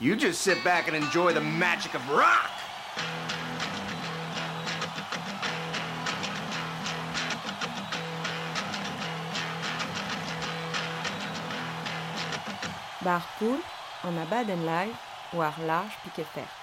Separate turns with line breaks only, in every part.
You just sit back and enjoy the magic of rock.
Bar poul, an abadenn live war large piquet fer.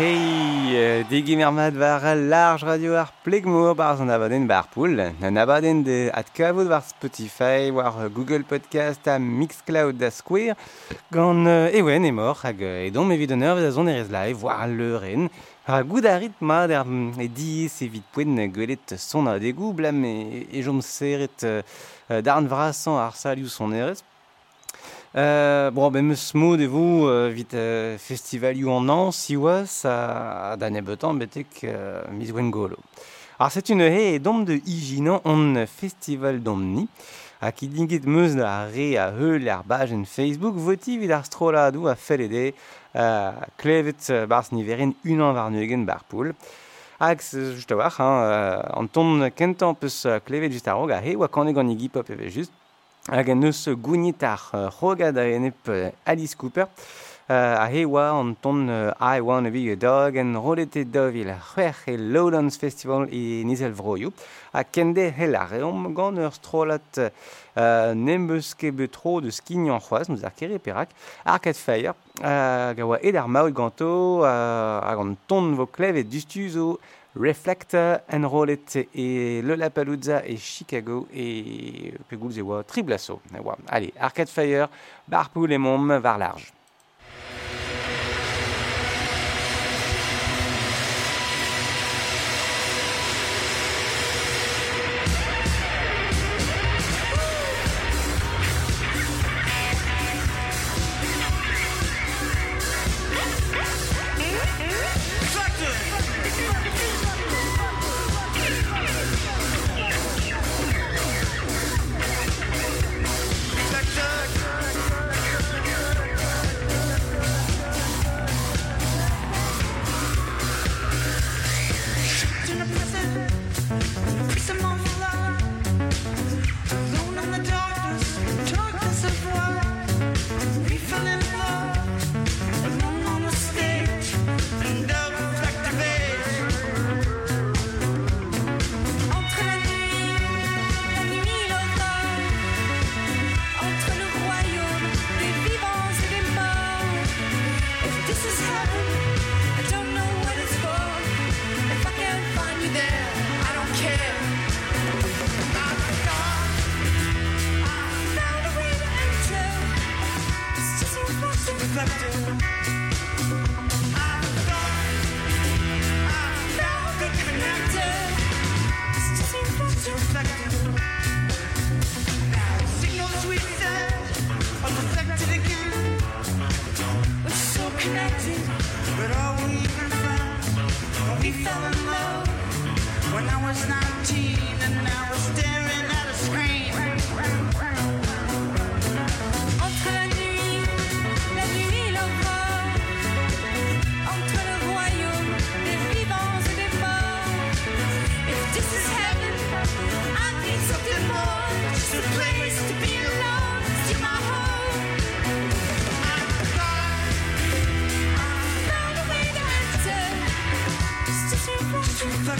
Hey, digi er mat war a large radio ar plegmour bar an abaden bar poul. An abaden de at kavout war Spotify, war Google Podcast, a Mixcloud da Square, gant euh, ewen emor hag edom evit an ur a zon erez live, war leuren, Ha goud a rit ma der e diis vid poen gwelet son a degou blam e, e jom seret euh, darn vrasan ar saliou son erez, Euh, bon, ben, meus mod evo euh, vit euh, festivalioù an an, siwas a, a da nebetan betek euh, miz golo. c'est une he dom de ijinan an festival domni, a ki dinget meus da re a heul ar bajen Facebook, voti vid ar stroladou a felede euh, klevet bars niveren unan var neugen bar poul. Hag, just a war, hein, an ton kentan peus klevet just a rog a he, oa kanek an igi pop et just, hag en eus gounit ar c'hogad a enep Alice Cooper uh, a he oa an ton uh, I Want to Be a Dog en rolete dovil ar c'hwerch e Lowlands Festival e nizel vroioù. A kende hel a reom gant ur strolat uh, nembeus ket betro de skignan c'hoaz nous ar kere perak Arcade Fire uh, gawa ed ar maout ganto uh, hag an ton vo klev e dustuz Reflector, Enroll et Le Lapalooza et Chicago et Pegul Zewa, Triblasso. Allez, Arcade Fire, Barpool et Mom, Var Large.
Connected, but are we even friends? We fell in love when I was 19 and now we're staring at a screen.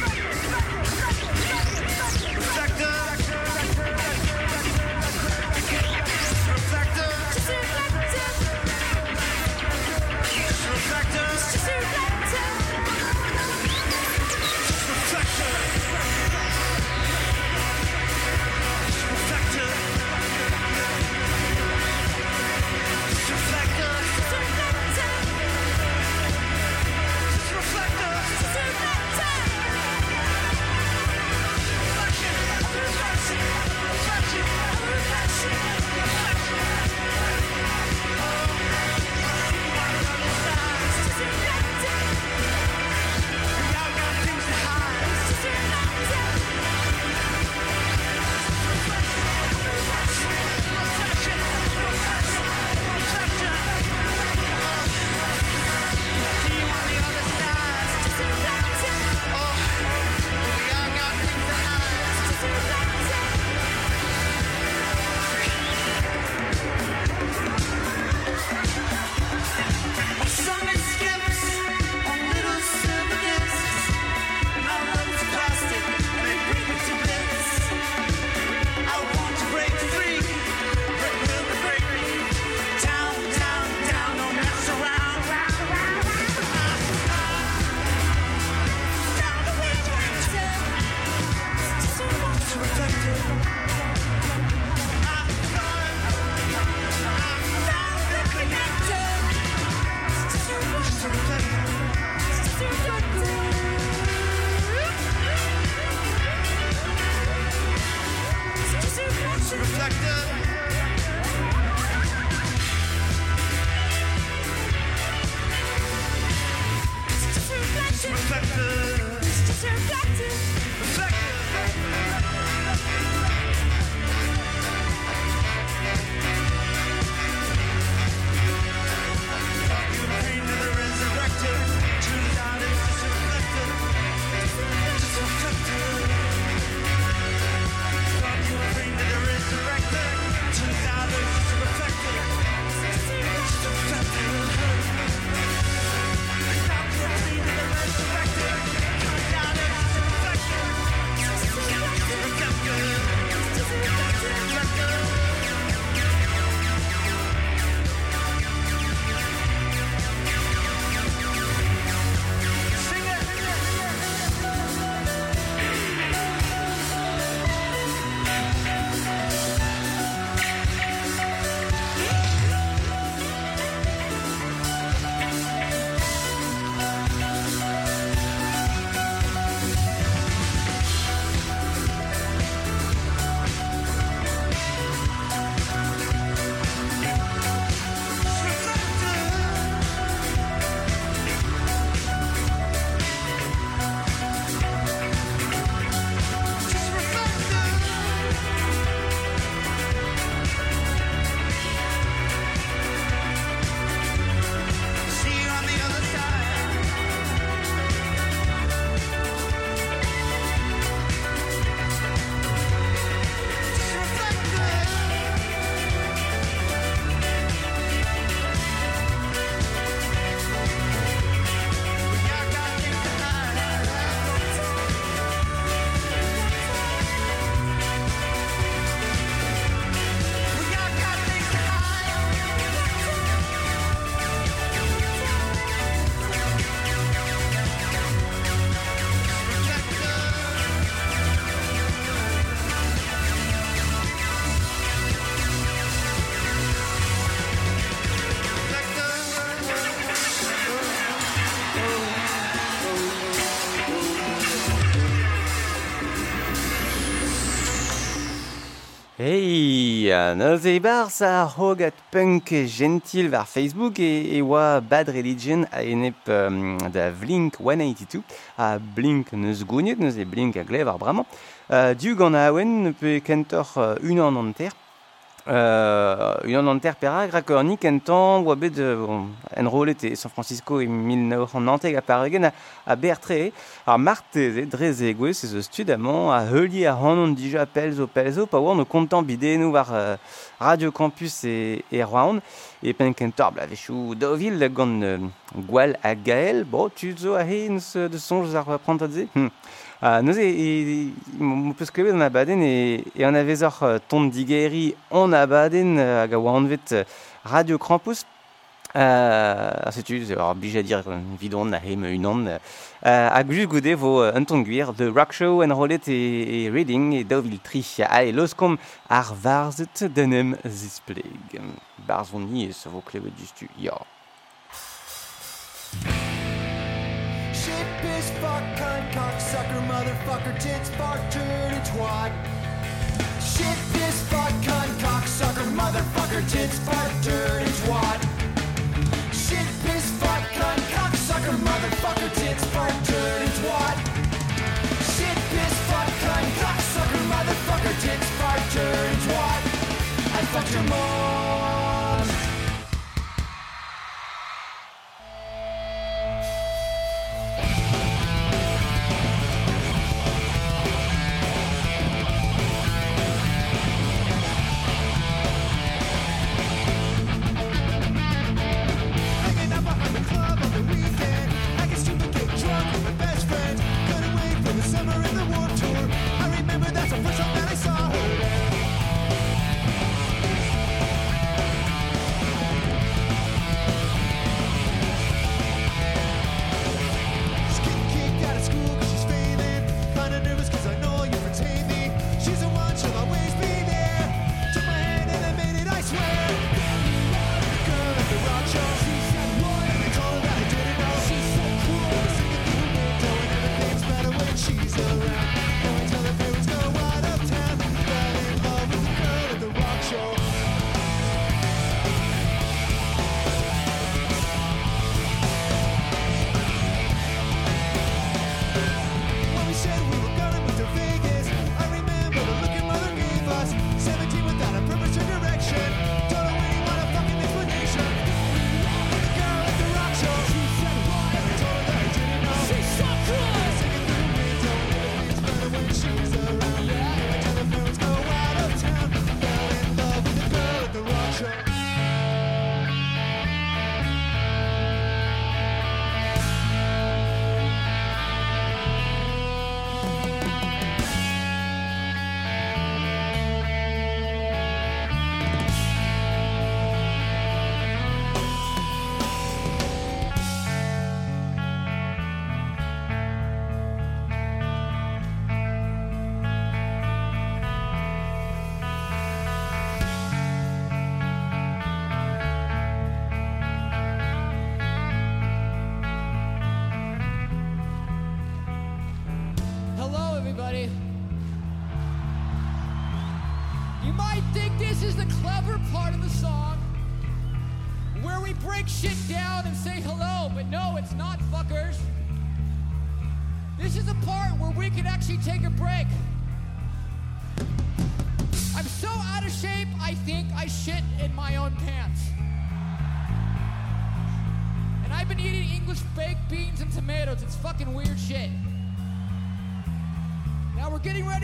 Сзади, сзади, сзади.
Hey, noz e bars ar hogat punk gentil vers Facebook e, e oa Bad Religion a enep um, da Blink 182 a Blink neus gouniet, neus e Blink a glev ar bramañ. Uh, du gant a aouen ne pe kentor uh, unan an ter Euh, Unan perak rakornik en tan oa bet en rolete San Francisco e mil naoran nanteg a paregen a bertre ar marteze dreze gwez se zo stud amant a heulier a ranon dija pelzo pelzo pa oan o kontan bidenou e war euh, Radio Campus e, e Rouen e pen kentor bla vechou dovil gant euh, gwal a gael bo tu zo a he de sonj ar prantadze hmm. Uh, et, e, mo peus klevet an abaden e, e an avezoc'h uh, tont digeri an abaden uh, hag a oanvet Radio Krampus. Uh, Setu, à dire dir vidon a hem unan. Uh, hag just goude vo uh, un ton gwir de rock show en rolet e, e reading e d'ovil tri. Ae, l'oscom ar varzet denem zispleg. Barzoni e vos vo klevet justu, ya.
Piss, fuck, cunt, cocksucker, motherfucker, tits, fart, turd, and twat. Shit, piss, fuck, cunt, cocksucker, motherfucker, tits, fart, turd, and twat. Shit, piss, fuck, cunt, cocksucker, motherfucker, tits, fart, turd, and twat. Shit, piss, fuck, cunt, cocksucker, motherfucker, tits, fart, turd, and twat. I fucked your mom.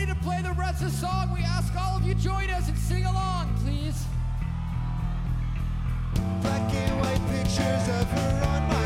To
play the rest of the song. We ask all of you join us and sing along, please.
Black and white pictures of her on my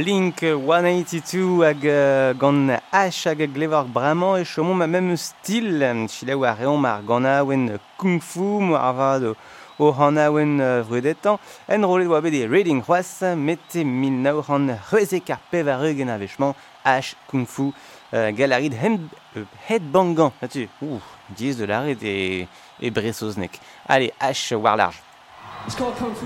Blink 182 hag uh, gant H hag glevar bramañ e chomon ma mem stil. Chila a reom ar gant aouen kung fu, mo ar vad o c'han aouen uh, vredetan. En rolet oa bet e Reading c'hoaz, mette mil nao c'han reuzek ar pev ar eugen avechman H kung fu euh, galarid hem, euh, het bangan. Ouh, diez de l'arret e, e bresoznek. Allez, H war large.
It's called kung fu.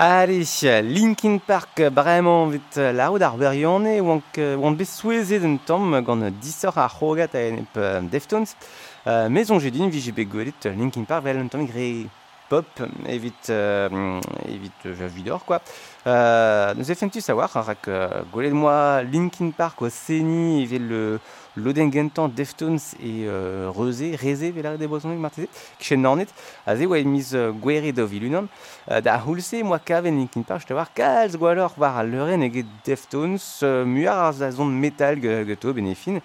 Allez, Linkin Park bremañ vit laout ar berionne oant bet souezet un gant disor ar c'hogat a enep euh, Deftones. Euh, mais on j'ai dit vi bet gwelet Linkin Park vel un pop evit euh, evit euh, vidor quoi. Euh, nous efent tu savoir rak euh, gwelet moi Linkin Park o seni evel le Lodengentan, Deftones et euh, Reusé, Reze, Velare euh, de Bosonek, Martezet, Kchennornet, Aze, Waimiz, Guerre Dovilunon, euh, Da Hulse, moi Kaven, Linkin Park, je te voir, Kals, Gualor, Var, Leren, et Deftones, euh, Muar, Zazon, Metal, Gueto, Benefin,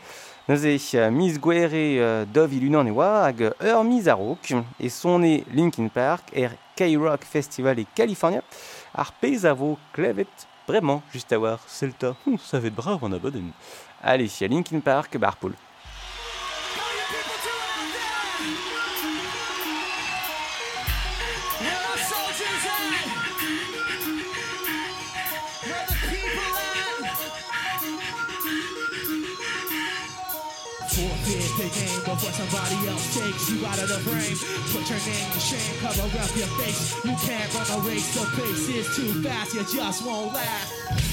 Naze, Miz Guerre, Dovilunon, et Wa, Hag, Ur, Mizarok, et son nez Linkin Park, Er, K-Rock Festival et California, Ar Pesavo, Clevet, Vraiment, juste à voir, Celta, hum, ça va être brave en abandon. Allez, à Linkin Park, Barpool.
Somebody else takes you out of the frame. Put your name to shame, cover up your face. You can't run a race, the pace is too fast, you just won't last.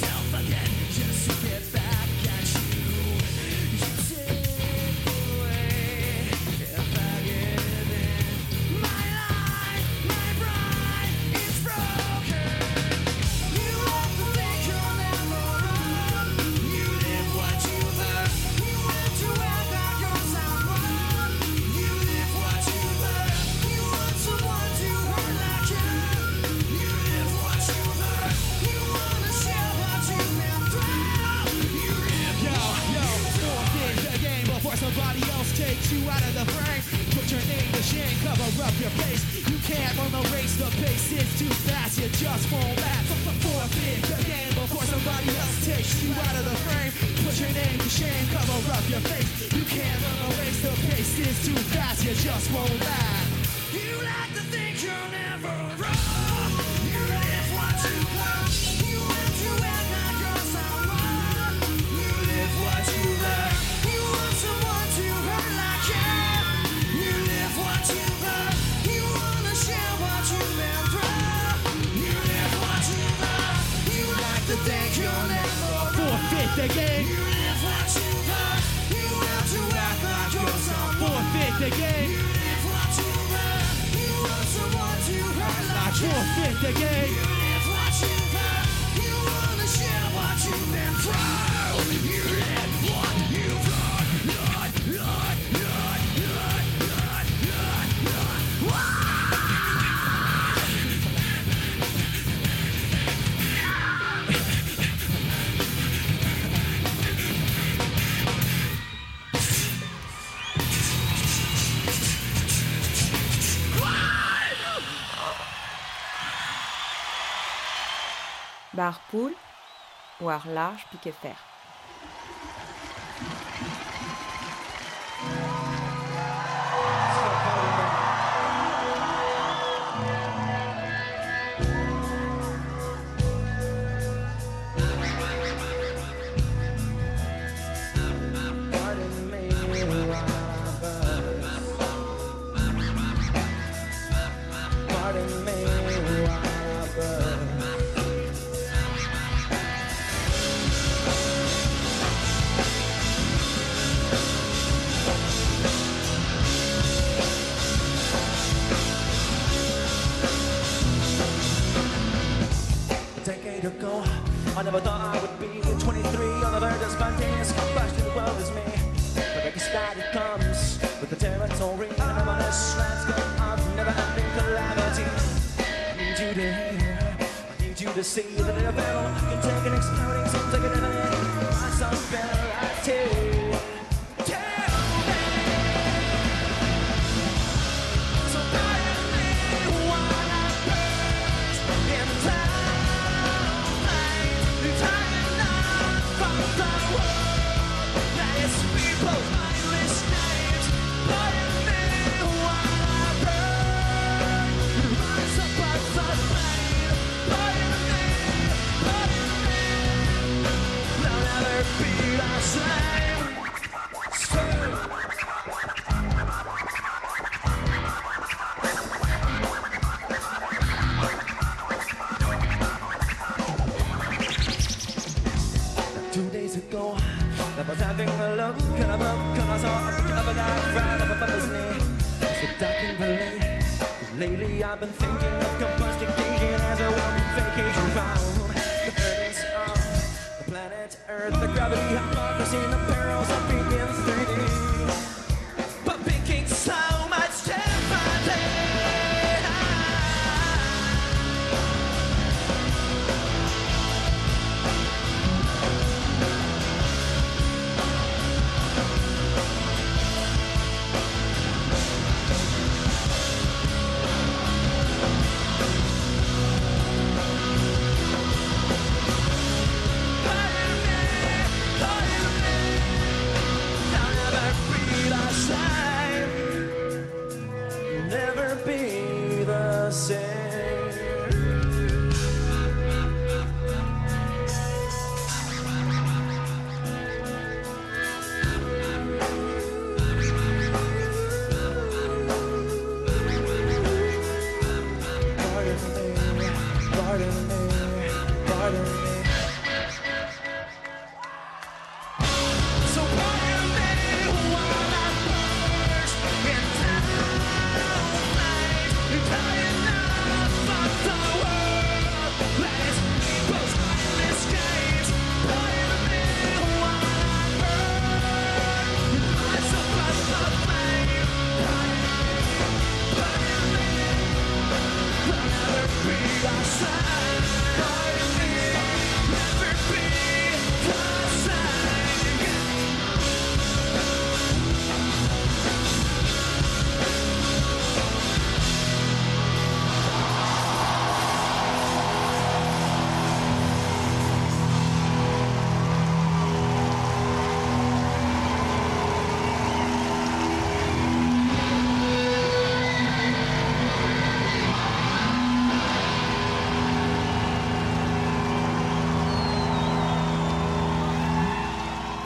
myself poule ou alors large piquet fer.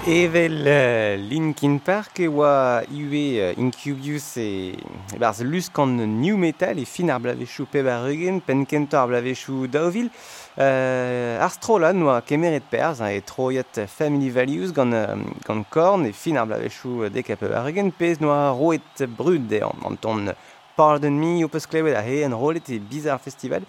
Evel uh, Linkin Park e oa iwe uh, Incubius e, e barz lus kan New Metal e fin ar blavechou pe bar eugen, pen kento ar blavechou daovil. Uh, ar strolan oa kemeret perz e troiet Family Values gant, gant korn e fin ar blavechou deka pe bar eugen, pez noa roet brud e an, an ton Pardon Me, o peus klevet a he en rolet e bizar festival.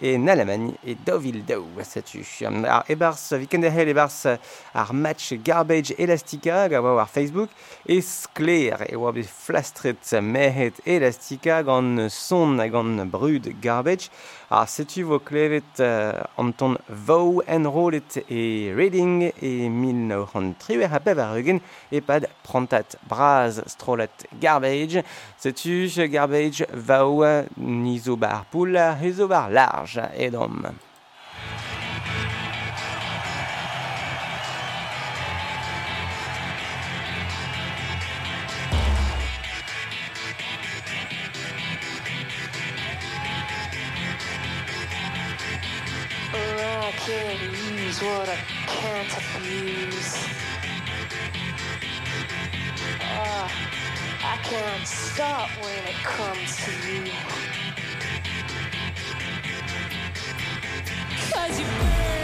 e Allemagne e daouvil daou a setu. Ar ebarz, vikendahel ebarz ar match Garbage Elastica gant ar Facebook e skler e oa bet flastret mehet Elastica gant son a gant brud Garbage Ar setu vo klevet uh, an ton vau enrolet e Reading e 1903 a pev ar eugen e pad prantat braz strolet garbage. Setu garbage vau nizo bar poul, hezo bar large edom.
What I can't abuse. Ah, I can't stop when it comes to you.
Cause you burn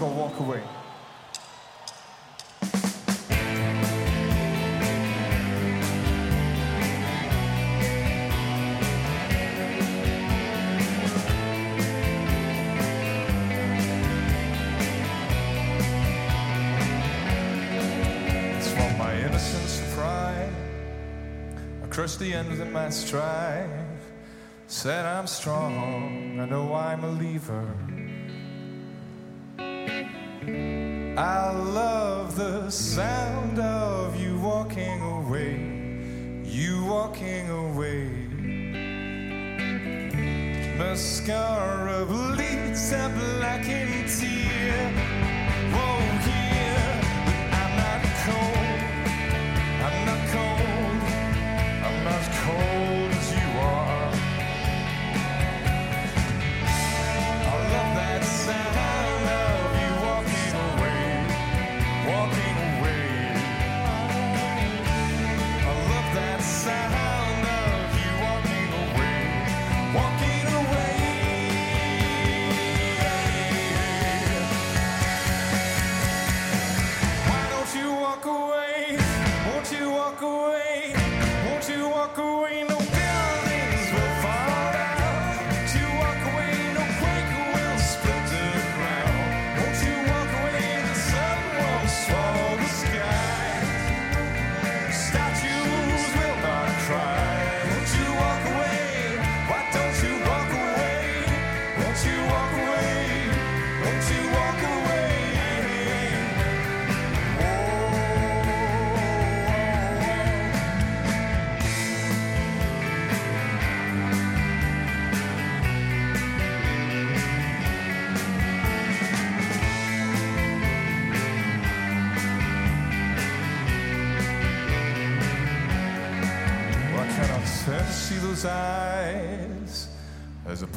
song called Walk Away. My crushed the end of mass strife. Said I'm strong, I know I'm a lever. The sound of you walking away, you walking away. Mascara bleeds a blackened tear. Oh,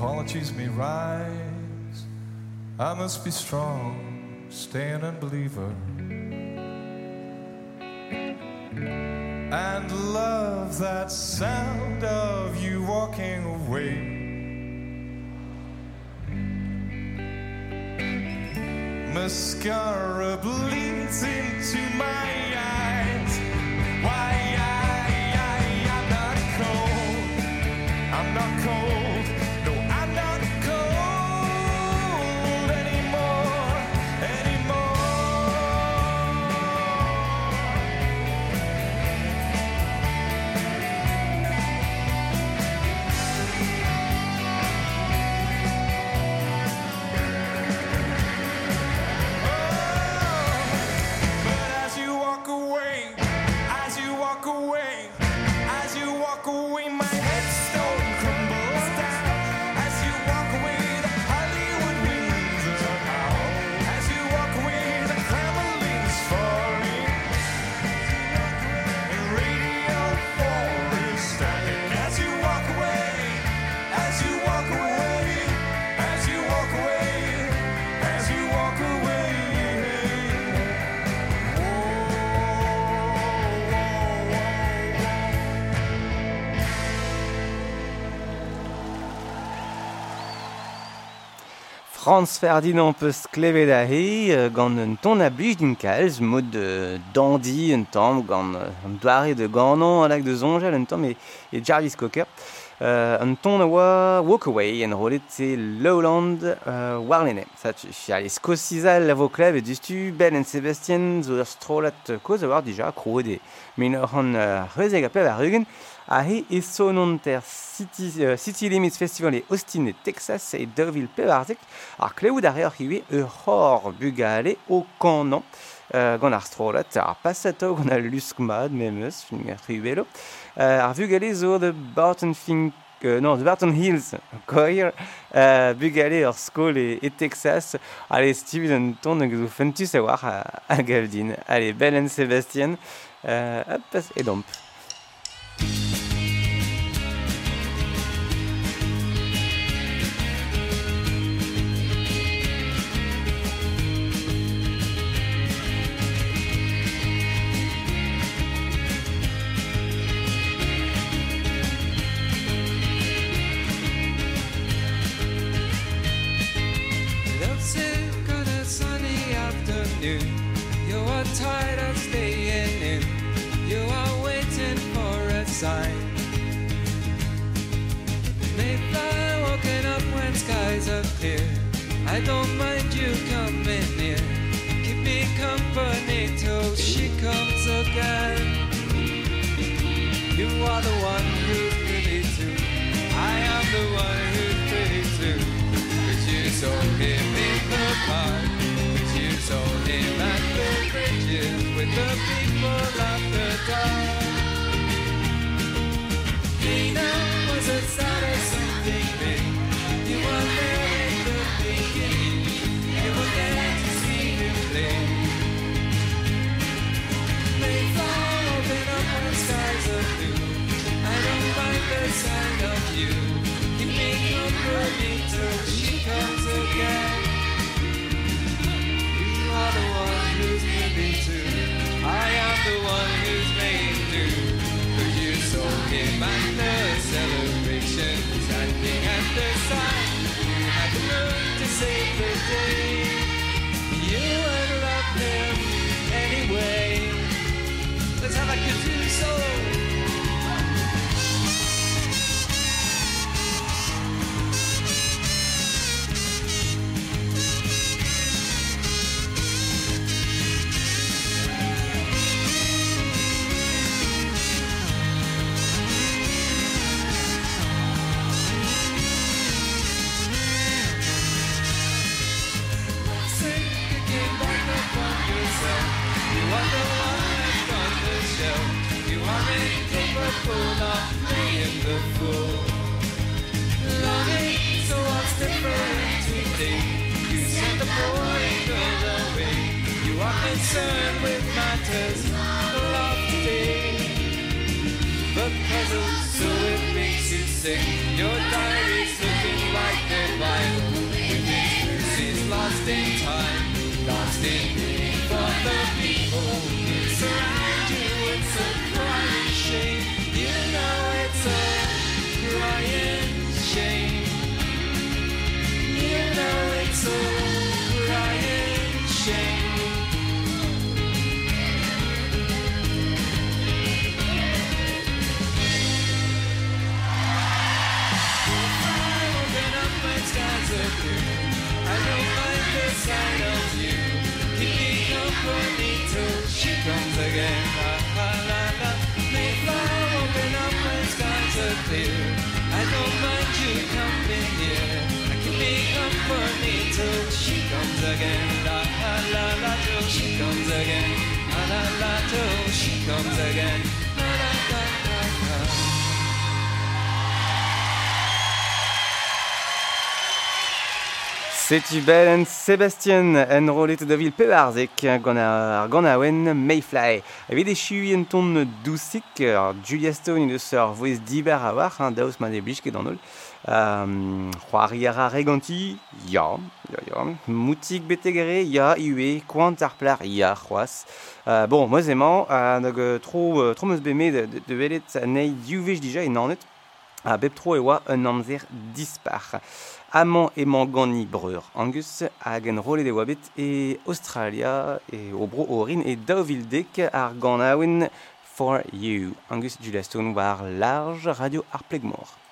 apologies may rise. I must be strong, stay an unbeliever, and love that sound of you walking away. Mascara bleeds into my eyes. Why
Franz Ferdinand peus klevet a he gant un ton a blij din kalz, mod de dandy un tamm gant an doare de ganon a lag de zonjel un tamm e, e Jarvis Cocker. Uh, un ton a oa Walk Away en rolet se Lowland uh, warlene. Sa chial esko skosizal la vo klev e distu Ben en Sebastien zo ur strolat koz a war dija kroet e Men ur an uh, rezeg a pev a rugen, Ahe e sonon ter City, uh, City Limits Festival e Austin e Texas e Deauville pe artek ar kleout ar reoc'h hiwe ur c'hor bugale o kanan uh, gant ar strolat ar passato gant al luskmad memeus fin ar trivelo uh, ar bugale zo de Barton Fink euh, non, de Barton Hills, koir, euh, Bugale, ur skol et, e Texas. Allez, Steve, un ton que vous faites savoir à, a, Gavdin. Allez, Belle and Sébastien, euh, hop, et domp.
Comes again. You are the one who's pretty too. The one who's made do. Cause you saw him at the celebration, standing at the side. You had the nerve to save the day. You would love him anyway. Let's have a kazoo solo. The puzzle, so it makes you sick. Your comes again. Na, na, na,
Setu bel en Sebastian en rolet da vil pevarzek gant ar gant aouen Mayfly. Evit e chui en ton dousik, ar Julia Stone eus ur voez diber a war, daouz ma deblij ket an ol. C'hoari um, ar reganti, ya, ya, ya. Moutik betegere, ya, iwe, kouant ar plar, ya, c'hoaz. Euh, bon, moi, zéman, euh, donc, euh, trop, trop meus bémé de, de, de velet, nei diuvej dija et nanet, a bep tro ewa un amzer dispar. Amant et gani breur angus hagen rolet de wabet e Australia e obro orin e daovildek ar ganaouin for you. Angus Julastone war large radio ar plegmor.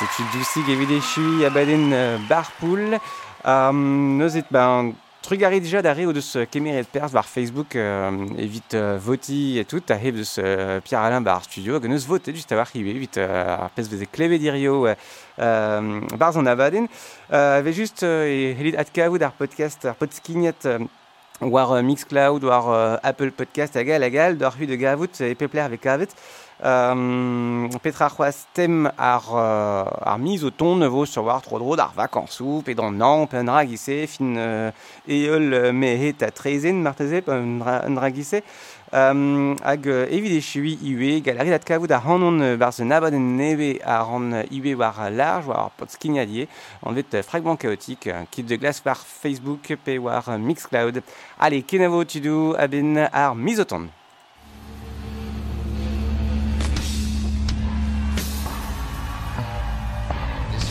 Zeki Jussi, Gevideshi, Abadin euh, Barpool. Euh, um, ez ben, Trugari déjà d'arrêt ou de ce Kemeret Pers par Facebook euh, évite euh, voti et tout à de ce euh, Pierre Alain bar studio que nous voter juste avoir arrivé vite à pes des clés dirio euh, bars en avaden avait juste et Helit Atkaou d'ar podcast ar podskinet war Mixcloud war Apple Podcast agal agal d'ar de gavout et pepler avec avet. Euh, Petra tem ar, ar miz o ton nevo sur war tro dro d'ar vakansou, pe dans Namp, un dragissé, fin eol mehet a trezen, martezep, un dragissé, Um, euh, hag euh, evide chewi iwe, galerie dat kavout a hanon bar se nabad neve a ran iwe war large, war pot skignadie, an vet fragment chaotique, kit de glace par Facebook pe war Mixcloud. Allez, kenavo tidou, aben ar mizoton.